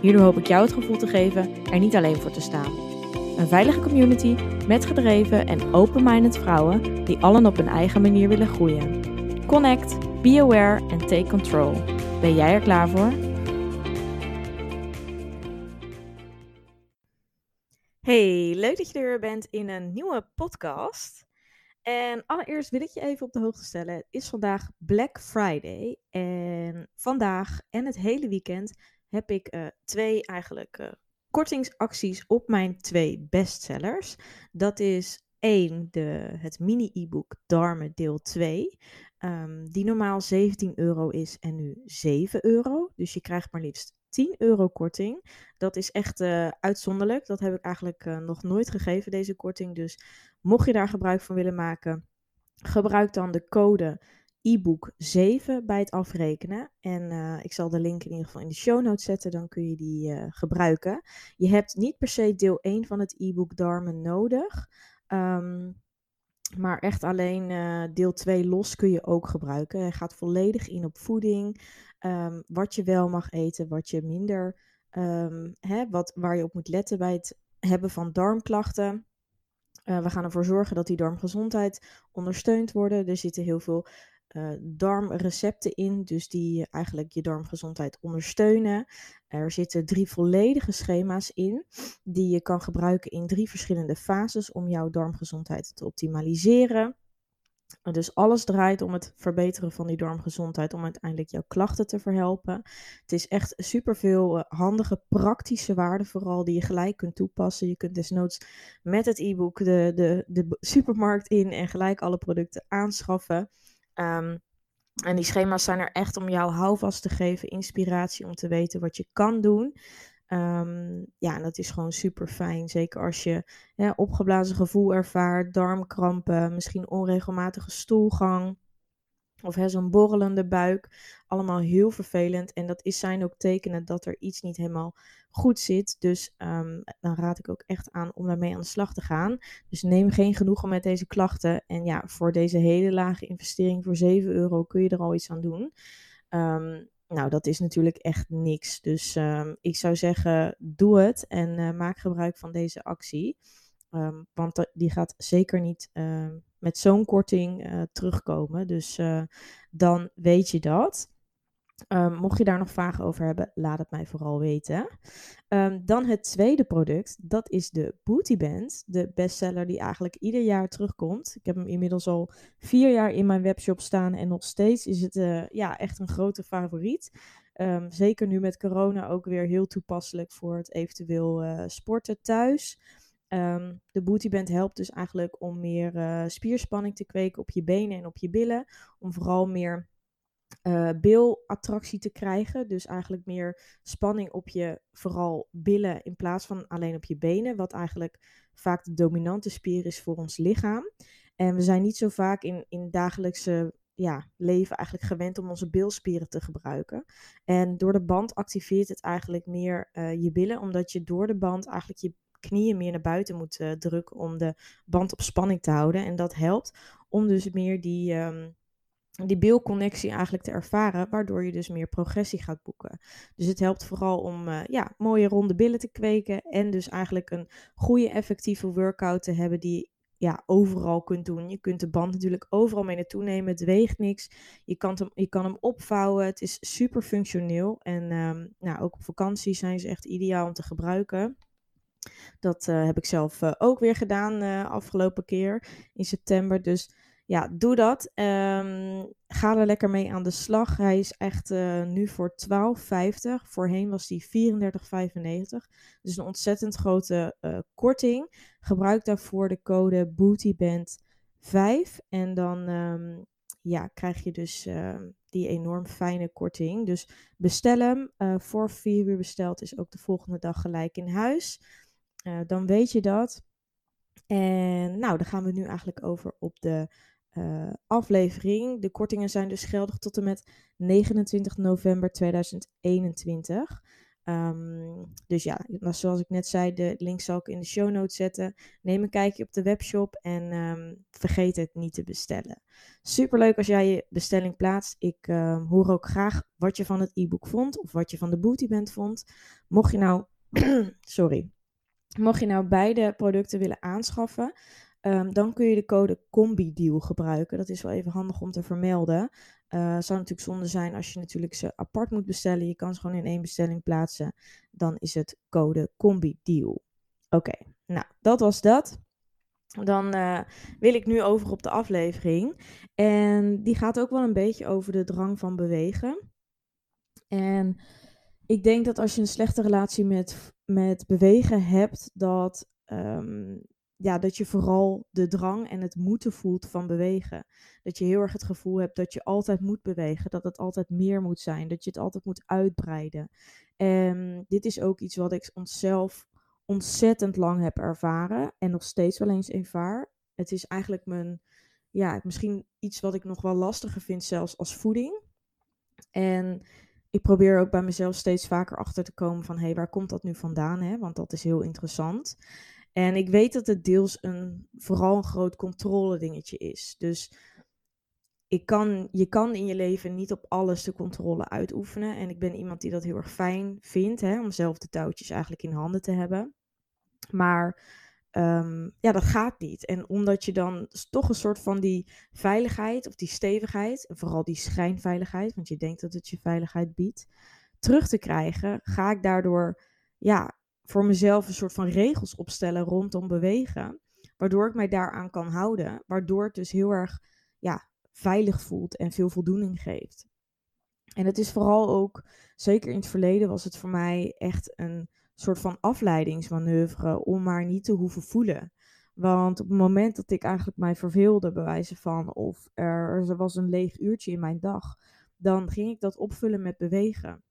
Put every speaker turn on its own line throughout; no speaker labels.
Hierdoor hoop ik jou het gevoel te geven er niet alleen voor te staan. Een veilige community met gedreven en open-minded vrouwen die allen op hun eigen manier willen groeien. Connect, be aware en take control. Ben jij er klaar voor? Hey, leuk dat je er weer bent in een nieuwe podcast. En allereerst wil ik je even op de hoogte stellen. Het is vandaag Black Friday. En vandaag en het hele weekend heb ik uh, twee eigenlijk uh, kortingsacties op mijn twee bestsellers. Dat is één, de, het mini-e-book Darmen deel 2. Um, ehm, die normaal 17 euro is en nu 7 euro. Dus je krijgt maar liefst 10 euro korting. Dat is echt uh, uitzonderlijk. Dat heb ik eigenlijk nog nooit gegeven, deze korting. Dus mocht je daar gebruik van willen maken, gebruik dan de code e-book 7 bij het afrekenen. En uh, ik zal de link in ieder geval in de show notes zetten, dan kun je die uh, gebruiken. Je hebt niet per se deel 1 van het e-book Darmen nodig. Um, maar echt alleen uh, deel 2 los kun je ook gebruiken. Hij gaat volledig in op voeding, um, wat je wel mag eten, wat je minder, um, hè, wat, waar je op moet letten bij het hebben van darmklachten. we gaan ervoor zorgen dat die darmgezondheid ondersteund worden. Er zitten heel veel uh, darmrecepten in, dus die eigenlijk je darmgezondheid ondersteunen. Er zitten drie volledige schema's in, die je kan gebruiken in drie verschillende fases om jouw darmgezondheid te optimaliseren. Dus alles draait om het verbeteren van die darmgezondheid, om uiteindelijk jouw klachten te verhelpen. Het is echt superveel uh, handige, praktische waarden vooral, die je gelijk kunt toepassen. Je kunt desnoods met het e-book de, de, de supermarkt in en gelijk alle producten aanschaffen. Um, en die schema's zijn er echt om jou houvast te geven, inspiratie om te weten wat je kan doen. Um, ja, en dat is gewoon super fijn. Zeker als je opgeblazen gevoel ervaart, darmkrampen, misschien onregelmatige stoelgang. Of zo'n borrelende buik. Allemaal heel vervelend. En dat is, zijn ook tekenen dat er iets niet helemaal goed zit. Dus um, dan raad ik ook echt aan om daarmee aan de slag te gaan. Dus neem geen genoegen met deze klachten. En ja, voor deze hele lage investering voor 7 euro kun je er al iets aan doen. Um, nou, dat is natuurlijk echt niks. Dus um, ik zou zeggen, doe het en uh, maak gebruik van deze actie. Want die gaat zeker niet met zo'n korting uh, terugkomen. Dus uh, dan weet je dat. Um, mocht je daar nog vragen over hebben, laat het mij vooral weten. Um, dan het tweede product, dat is de Booty Band. De bestseller die eigenlijk ieder jaar terugkomt. Ik heb hem inmiddels al vier jaar in mijn webshop staan en nog steeds is het uh, ja, echt een grote favoriet. Um, zeker nu met corona ook weer heel toepasselijk voor het eventueel sporten thuis. Um, de bootyband helpt dus eigenlijk om meer uh, spierspanning te kweken op je benen en op je billen. Om vooral meer uh, bilattractie te krijgen. Dus eigenlijk meer spanning op je vooral billen in plaats van alleen op je benen. Wat eigenlijk vaak de dominante spier is voor ons lichaam. En we zijn niet zo vaak in, in dagelijkse ja, leven eigenlijk gewend om onze bilspieren te gebruiken. En door de band activeert het eigenlijk meer uh, je billen, omdat je door de band eigenlijk je knieën meer naar buiten moet uh, drukken om de band op spanning te houden. En dat helpt om dus meer die, um, die bilconnectie eigenlijk te ervaren, waardoor je dus meer progressie gaat boeken. Dus het helpt vooral om uh, ja, mooie ronde billen te kweken en dus eigenlijk een goede effectieve workout te hebben die ja, overal kunt doen. Je kunt de band natuurlijk overal mee naartoe nemen. Het weegt niks. Je kan hem, je kan hem opvouwen. Het is super functioneel. En um, nou, ook op vakantie zijn ze echt ideaal om te gebruiken. Dat uh, heb ik zelf uh, ook weer gedaan uh, afgelopen keer in september. Dus ja, doe dat. Um, ga er lekker mee aan de slag. Hij is echt nu voor 12,50. Voorheen was hij 34,95. Dus een ontzettend grote korting. Gebruik daarvoor de code BOOTYBAND5. En dan um, ja, krijg je dus die enorm fijne korting. Dus bestel hem. Voor 4 uur besteld is ook de volgende dag gelijk in huis. Uh, dan weet je dat. En nou, dan gaan we nu eigenlijk over op de uh, aflevering. De kortingen zijn dus geldig tot en met 29 november 2021. Um, dus ja, zoals ik net zei, de link zal ik in de show notes zetten. Neem een kijkje op de webshop en um, vergeet het niet te bestellen. Superleuk als jij je bestelling plaatst. Ik uh, hoor ook graag wat je van het e-book vond of wat je van de Booty Band vond. Mocht je nou, sorry, mocht je nou beide producten willen aanschaffen, um, dan kun je de code COMBIDEAL gebruiken. Dat is wel even handig om te vermelden. Uh, zou natuurlijk zonde zijn als je natuurlijk ze apart moet bestellen. Je kan ze gewoon in één bestelling plaatsen. Dan is het code combi deal. Oké, nou dat was dat. Dan uh, wil ik nu over op de aflevering. En die gaat ook wel een beetje over de drang van bewegen. En ik denk dat als je een slechte relatie met, met bewegen hebt, dat um, ja, dat je vooral de drang en het moeten voelt van bewegen. Dat je heel erg het gevoel hebt dat je altijd moet bewegen, dat het altijd meer moet zijn, dat je het altijd moet uitbreiden. En dit is ook iets wat ik onszelf ontzettend lang heb ervaren en nog steeds wel eens ervaar. Het is eigenlijk mijn, ja, misschien iets wat ik nog wel lastiger vind, zelfs als voeding. En ik probeer ook bij mezelf steeds vaker achter te komen van, hé, hey, waar komt dat nu vandaan? Hè? Want dat is heel interessant. En ik weet dat het deels een, vooral een groot controle dingetje is. Dus ik kan, je kan in je leven niet op alles de controle uitoefenen. En ik ben iemand die dat heel erg fijn vindt, hè, om zelf de touwtjes eigenlijk in handen te hebben. Maar um, ja, dat gaat niet. En omdat je dan toch een soort van die veiligheid of die stevigheid, en vooral die schijnveiligheid, want je denkt dat het je veiligheid biedt, terug te krijgen, ga ik daardoor ja, voor mezelf een soort van regels opstellen rondom bewegen. Waardoor ik mij daaraan kan houden. Waardoor het dus heel erg ja, veilig voelt en veel voldoening geeft. En het is vooral ook, zeker in het verleden was het voor mij echt een soort van afleidingsmanoeuvre om maar niet te hoeven voelen. Want op het moment dat ik eigenlijk mij verveelde, bewijzen van, of er, er was een leeg uurtje in mijn dag, dan ging ik dat opvullen met bewegen.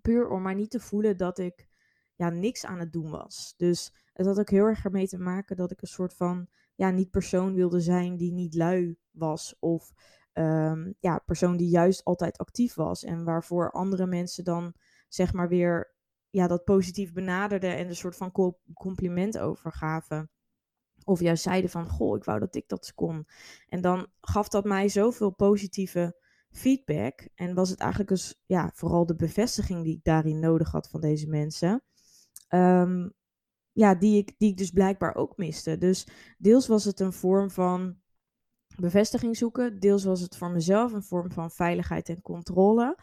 Puur om maar niet te voelen dat ik ja, niks aan het doen was. Dus het had ook heel erg ermee te maken dat ik een soort van ja, niet persoon wilde zijn die niet lui was. Of um, ja, persoon die juist altijd actief was. En waarvoor andere mensen dan zeg maar weer ja, dat positief benaderden en een soort van compliment overgaven. Of juist zeiden van, goh, ik wou dat ik dat kon. En dan gaf dat mij zoveel positieve feedback. En was het eigenlijk dus, ja, vooral de bevestiging die ik daarin nodig had van deze mensen. Um, ja, die ik, die ik dus blijkbaar ook miste. Dus deels was het een vorm van bevestiging zoeken. Deels was het voor mezelf een vorm van veiligheid en controle.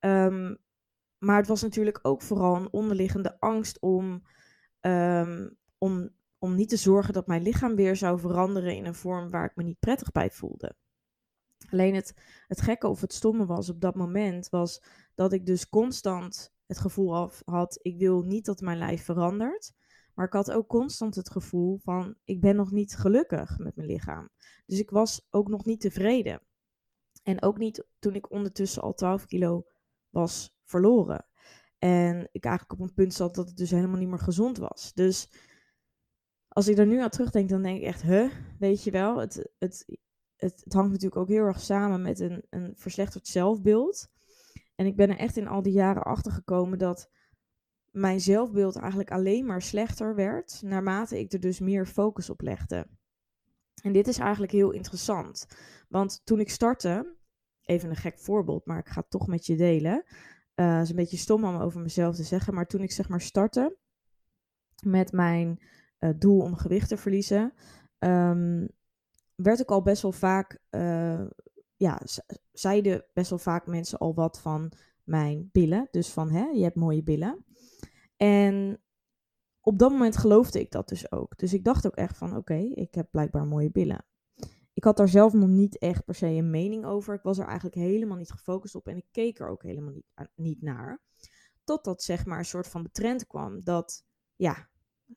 Um, maar het was natuurlijk ook vooral een onderliggende angst om, um, om, om niet te zorgen dat mijn lichaam weer zou veranderen in een vorm waar ik me niet prettig bij voelde. Alleen het, het gekke of het stomme was op dat moment, was dat ik dus constant het gevoel had, ik wil niet dat mijn lijf verandert. Maar ik had ook constant het gevoel van, ik ben nog niet gelukkig met mijn lichaam. Dus ik was ook nog niet tevreden. En ook niet toen ik ondertussen al 12 kilo was verloren. En ik eigenlijk op een punt zat dat het dus helemaal niet meer gezond was. Dus als ik er nu aan terugdenk, dan denk ik echt, huh, weet je wel, het, het, het, het hangt natuurlijk ook heel erg samen met een, een verslechterd zelfbeeld. En ik ben er echt in al die jaren achter gekomen dat mijn zelfbeeld eigenlijk alleen maar slechter werd, naarmate ik er dus meer focus op legde. En dit is eigenlijk heel interessant, want toen ik startte, even een gek voorbeeld, maar ik ga het toch met je delen. Uh, is een beetje stom om over mezelf te zeggen, maar toen ik zeg maar startte met mijn uh, doel om gewicht te verliezen, um, werd ik al best wel vaak uh, ja, zeiden best wel vaak mensen al wat van mijn billen. Dus van, hè, je hebt mooie billen. En op dat moment geloofde ik dat dus ook. Dus ik dacht ook echt van, oké, ik heb blijkbaar mooie billen. Ik had daar zelf nog niet echt per se een mening over. Ik was er eigenlijk helemaal niet gefocust op en ik keek er ook helemaal niet, niet naar. Totdat zeg maar een soort van de trend kwam dat, ja,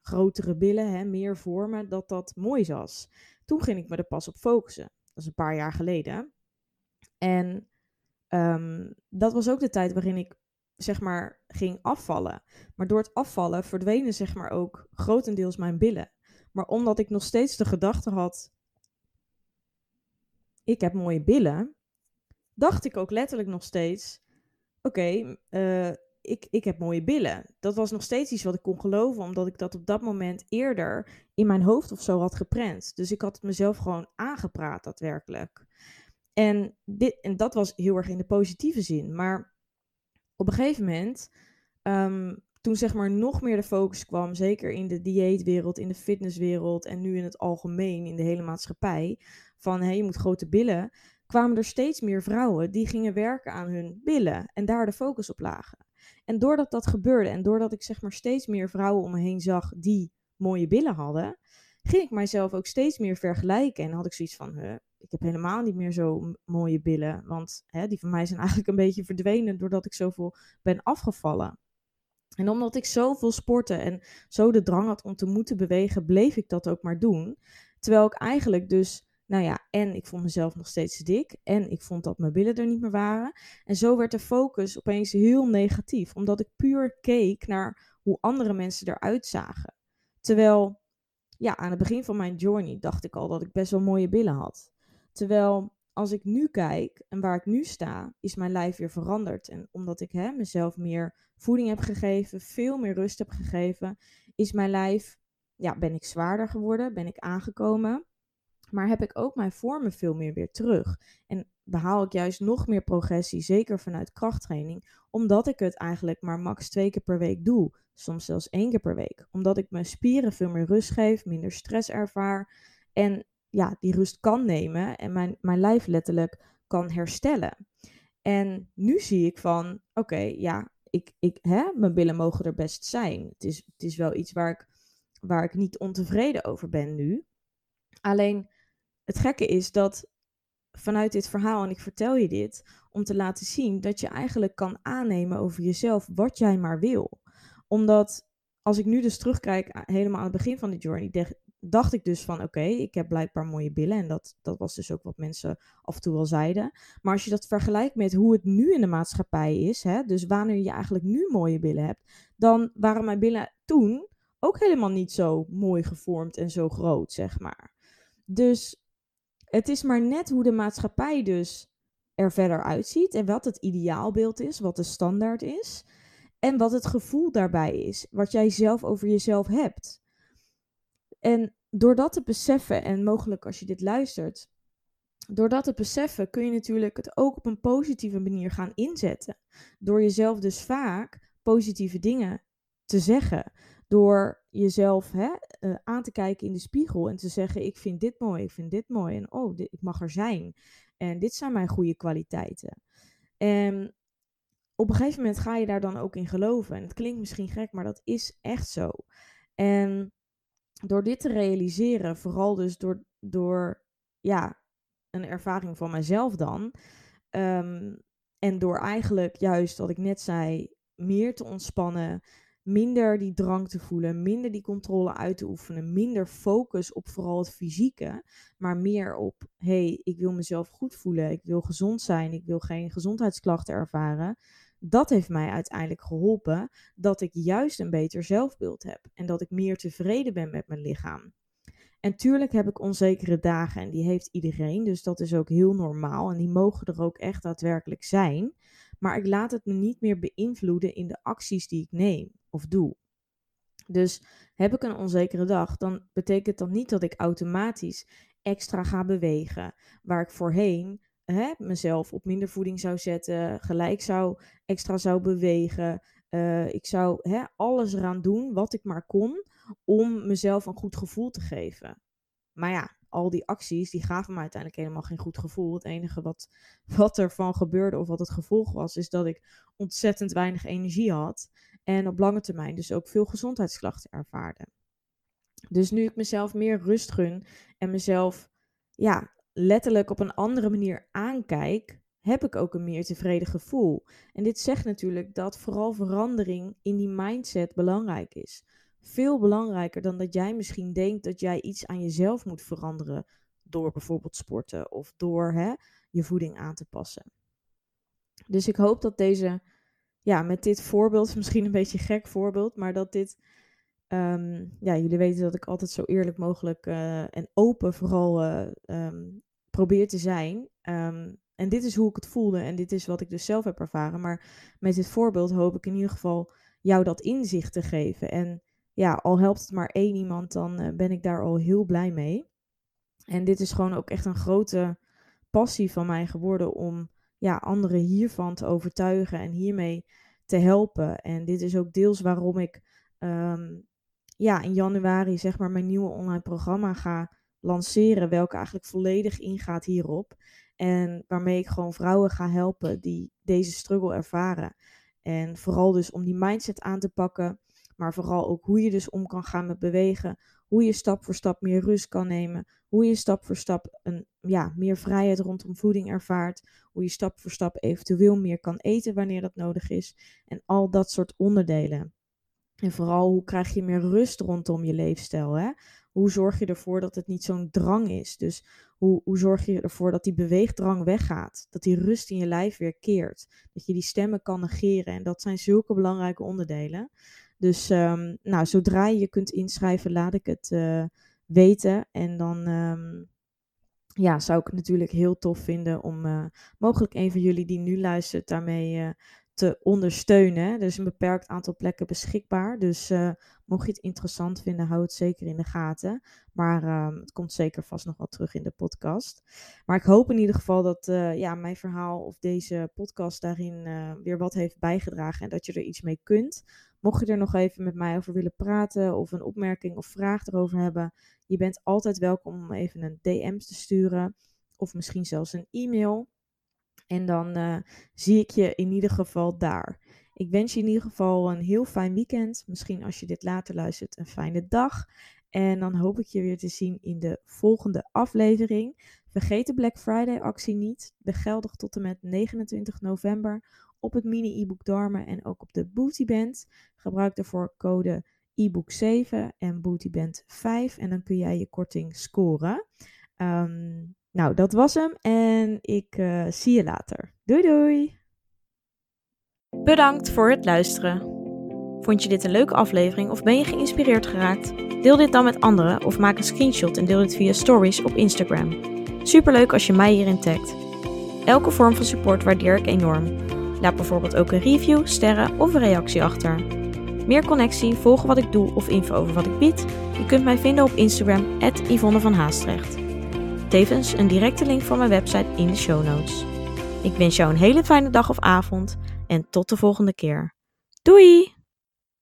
grotere billen, hè, meer vormen, dat dat mooi was. Toen ging ik me er pas op focussen. Dat is een paar jaar geleden. En ehm, dat was ook de tijd waarin ik zeg maar ging afvallen. Maar door het afvallen verdwenen zeg maar ook grotendeels mijn billen. Maar omdat ik nog steeds de gedachte had, ik heb mooie billen, dacht ik ook letterlijk nog steeds, oké, eh, ik, ik heb mooie billen. Dat was nog steeds iets wat ik kon geloven, omdat ik dat op dat moment eerder in mijn hoofd of zo had geprent. Dus ik had het mezelf gewoon aangepraat, daadwerkelijk. En, dit, en dat was heel erg in de positieve zin. Maar op een gegeven moment, um, toen zeg maar nog meer de focus kwam, zeker in de dieetwereld, in de fitnesswereld en nu in het algemeen, in de hele maatschappij, van hé, je moet grote billen, kwamen er steeds meer vrouwen die gingen werken aan hun billen en daar de focus op lagen. En doordat dat gebeurde en doordat ik zeg maar steeds meer vrouwen om me heen zag die mooie billen hadden, ging ik mijzelf ook steeds meer vergelijken. En had ik zoiets van, ik heb helemaal niet meer zo mooie billen. Want hè, die van mij zijn eigenlijk een beetje verdwenen doordat ik zoveel ben afgevallen. En omdat ik zoveel sportte en zo de drang had om te moeten bewegen, bleef ik dat ook maar doen. Terwijl ik eigenlijk dus, nou ja, en ik vond mezelf nog steeds dik. En ik vond dat mijn billen er niet meer waren. En zo werd de focus opeens heel negatief. Omdat ik puur keek naar hoe andere mensen eruit zagen. Terwijl, ja, aan het begin van mijn journey dacht ik al dat ik best wel mooie billen had. Terwijl als ik nu kijk en waar ik nu sta, is mijn lijf weer veranderd. En omdat ik hè, mezelf meer voeding heb gegeven, veel meer rust heb gegeven, is mijn lijf, ja, ben ik zwaarder geworden, ben ik aangekomen. Maar heb ik ook mijn vormen veel meer weer terug. En behaal ik juist nog meer progressie, zeker vanuit krachttraining, omdat ik het eigenlijk maar max twee keer per week doe. Soms zelfs één keer per week. Omdat ik mijn spieren veel meer rust geef, minder stress ervaar. En ja, die rust kan nemen en mijn, mijn lijf letterlijk kan herstellen. En nu zie ik van, oké, ja, ik, ik, hè, mijn billen mogen er best zijn. Het is, het is wel iets waar ik, waar ik niet ontevreden over ben nu. Alleen het gekke is dat vanuit dit verhaal, en ik vertel je dit, om te laten zien dat je eigenlijk kan aannemen over jezelf wat jij maar wil. Omdat als ik nu dus terugkijk, helemaal aan het begin van de journey, dacht ik dus van oké, ik heb blijkbaar mooie billen. En dat, dat was dus ook wat mensen af en toe wel zeiden. Maar als je dat vergelijkt met hoe het nu in de maatschappij is, hè, dus wanneer je eigenlijk nu mooie billen hebt, dan waren mijn billen toen ook helemaal niet zo mooi gevormd en zo groot, zeg maar. Dus het is maar net hoe de maatschappij dus er verder uitziet en wat het ideaalbeeld is, wat de standaard is en wat het gevoel daarbij is, wat jij zelf over jezelf hebt. En door dat te beseffen, en mogelijk als je dit luistert, door dat te beseffen kun je natuurlijk het ook op een positieve manier gaan inzetten. Door jezelf dus vaak positieve dingen te zeggen. Door jezelf hè, uh, aan te kijken in de spiegel en te zeggen: Ik vind dit mooi, ik vind dit mooi. En oh, dit, ik mag er zijn. En dit zijn mijn goede kwaliteiten. En op een gegeven moment ga je daar dan ook in geloven. En het klinkt misschien gek, maar dat is echt zo. En door dit te realiseren, vooral dus door, door ja, een ervaring van mezelf dan. Ehm, en door eigenlijk juist, wat ik net zei, meer te ontspannen, minder die drang te voelen, minder die controle uit te oefenen, minder focus op vooral het fysieke, maar meer op, hey, ik wil mezelf goed voelen, ik wil gezond zijn, ik wil geen gezondheidsklachten ervaren dat heeft mij uiteindelijk geholpen dat ik juist een beter zelfbeeld heb en dat ik meer tevreden ben met mijn lichaam. En tuurlijk heb ik onzekere dagen en die heeft iedereen, dus dat is ook heel normaal en die mogen er ook echt daadwerkelijk zijn. Maar ik laat het me niet meer beïnvloeden in de acties die ik neem of doe. Dus heb ik een onzekere dag, dan betekent dat niet dat ik automatisch extra ga bewegen. Waar ik voorheen hè, mezelf op minder voeding zou zetten, gelijk zou extra zou bewegen. Uh, ik zou hè, alles eraan doen wat ik maar kon om mezelf een goed gevoel te geven. Maar ja, al die acties die gaven me uiteindelijk helemaal geen goed gevoel. Het enige wat, wat ervan gebeurde of wat het gevolg was, is dat ik ontzettend weinig energie had. En op lange termijn dus ook veel gezondheidsklachten ervaarde. Dus nu ik mezelf meer rust gun en mezelf ja, letterlijk op een andere manier aankijk, heb ik ook een meer tevreden gevoel. En dit zegt natuurlijk dat vooral verandering in die mindset belangrijk is. Veel belangrijker dan dat jij misschien denkt dat jij iets aan jezelf moet veranderen door bijvoorbeeld sporten of door hè, je voeding aan te passen. Dus ik hoop dat deze, ja, met dit voorbeeld, misschien een beetje een gek voorbeeld, maar dat dit, ehm, ja, jullie weten dat ik altijd zo eerlijk mogelijk uh, en open vooral uh, um, probeer te zijn. Um, en dit is hoe ik het voelde en dit is wat ik dus zelf heb ervaren. Maar met dit voorbeeld hoop ik in ieder geval jou dat inzicht te geven. En ja, al helpt het maar één iemand, dan uh, ben ik daar al heel blij mee. En dit is gewoon ook echt een grote passie van mij geworden om ja, anderen hiervan te overtuigen en hiermee te helpen. En dit is ook deels waarom ik um, ja, in januari zeg maar mijn nieuwe online programma ga lanceren, welke eigenlijk volledig ingaat hierop. En waarmee ik gewoon vrouwen ga helpen die deze struggle ervaren. En vooral dus om die mindset aan te pakken, maar vooral ook hoe je dus om kan gaan met bewegen, hoe je stap voor stap meer rust kan nemen, hoe je stap voor stap een, ja, meer vrijheid rondom voeding ervaart, hoe je stap voor stap eventueel meer kan eten wanneer dat nodig is en al dat soort onderdelen. En vooral hoe krijg je meer rust rondom je leefstijl? Hè? Hoe zorg je ervoor dat het niet zo'n drang is? Dus hoe, hoe zorg je ervoor dat die beweegdrang weggaat? Dat die rust in je lijf weer keert? Dat je die stemmen kan negeren? En dat zijn zulke belangrijke onderdelen. Dus um, nou, zodra je je kunt inschrijven, laat ik het uh, weten. En dan um, ja, zou ik het natuurlijk heel tof vinden om uh, mogelijk een van jullie die nu luistert daarmee uh, te ondersteunen. Er is een beperkt aantal plekken beschikbaar. Dus mocht je het interessant vinden, hou het zeker in de gaten. Maar uh, het komt zeker vast nog wel terug in de podcast. Maar ik hoop in ieder geval dat ja, mijn verhaal of deze podcast daarin weer wat heeft bijgedragen. En dat je er iets mee kunt. Mocht je er nog even met mij over willen praten of een opmerking of vraag erover hebben, je bent altijd welkom om even een DM te sturen of misschien zelfs een e-mail. En dan uh, zie ik je in ieder geval daar. Ik wens je in ieder geval een heel fijn weekend. Misschien als je dit later luistert, een fijne dag. En dan hoop ik je weer te zien in de volgende aflevering. Vergeet de Black Friday actie niet. Begeldig tot en met 29 november op het mini-e-book Darmen en ook op de Bootyband. Gebruik daarvoor code e-book 7 en Bootyband 5 en dan kun jij je korting scoren. Um, nou, dat was hem en ik uh, zie je later. Doei doei!
Bedankt voor het luisteren. Vond je dit een leuke aflevering of ben je geïnspireerd geraakt? Deel dit dan met anderen of maak een screenshot en deel dit via stories op Instagram. Superleuk als je mij hierin tagt. Elke vorm van support waardeer ik enorm. Laat bijvoorbeeld ook een review, sterren of een reactie achter. Meer connectie, volgen wat ik doe of info over wat ik bied? Je kunt mij vinden op Instagram, Yvonne van Haastrecht. Tevens een directe link van mijn website in de show notes. Ik wens jou een hele fijne dag of avond en tot de volgende keer. Doei!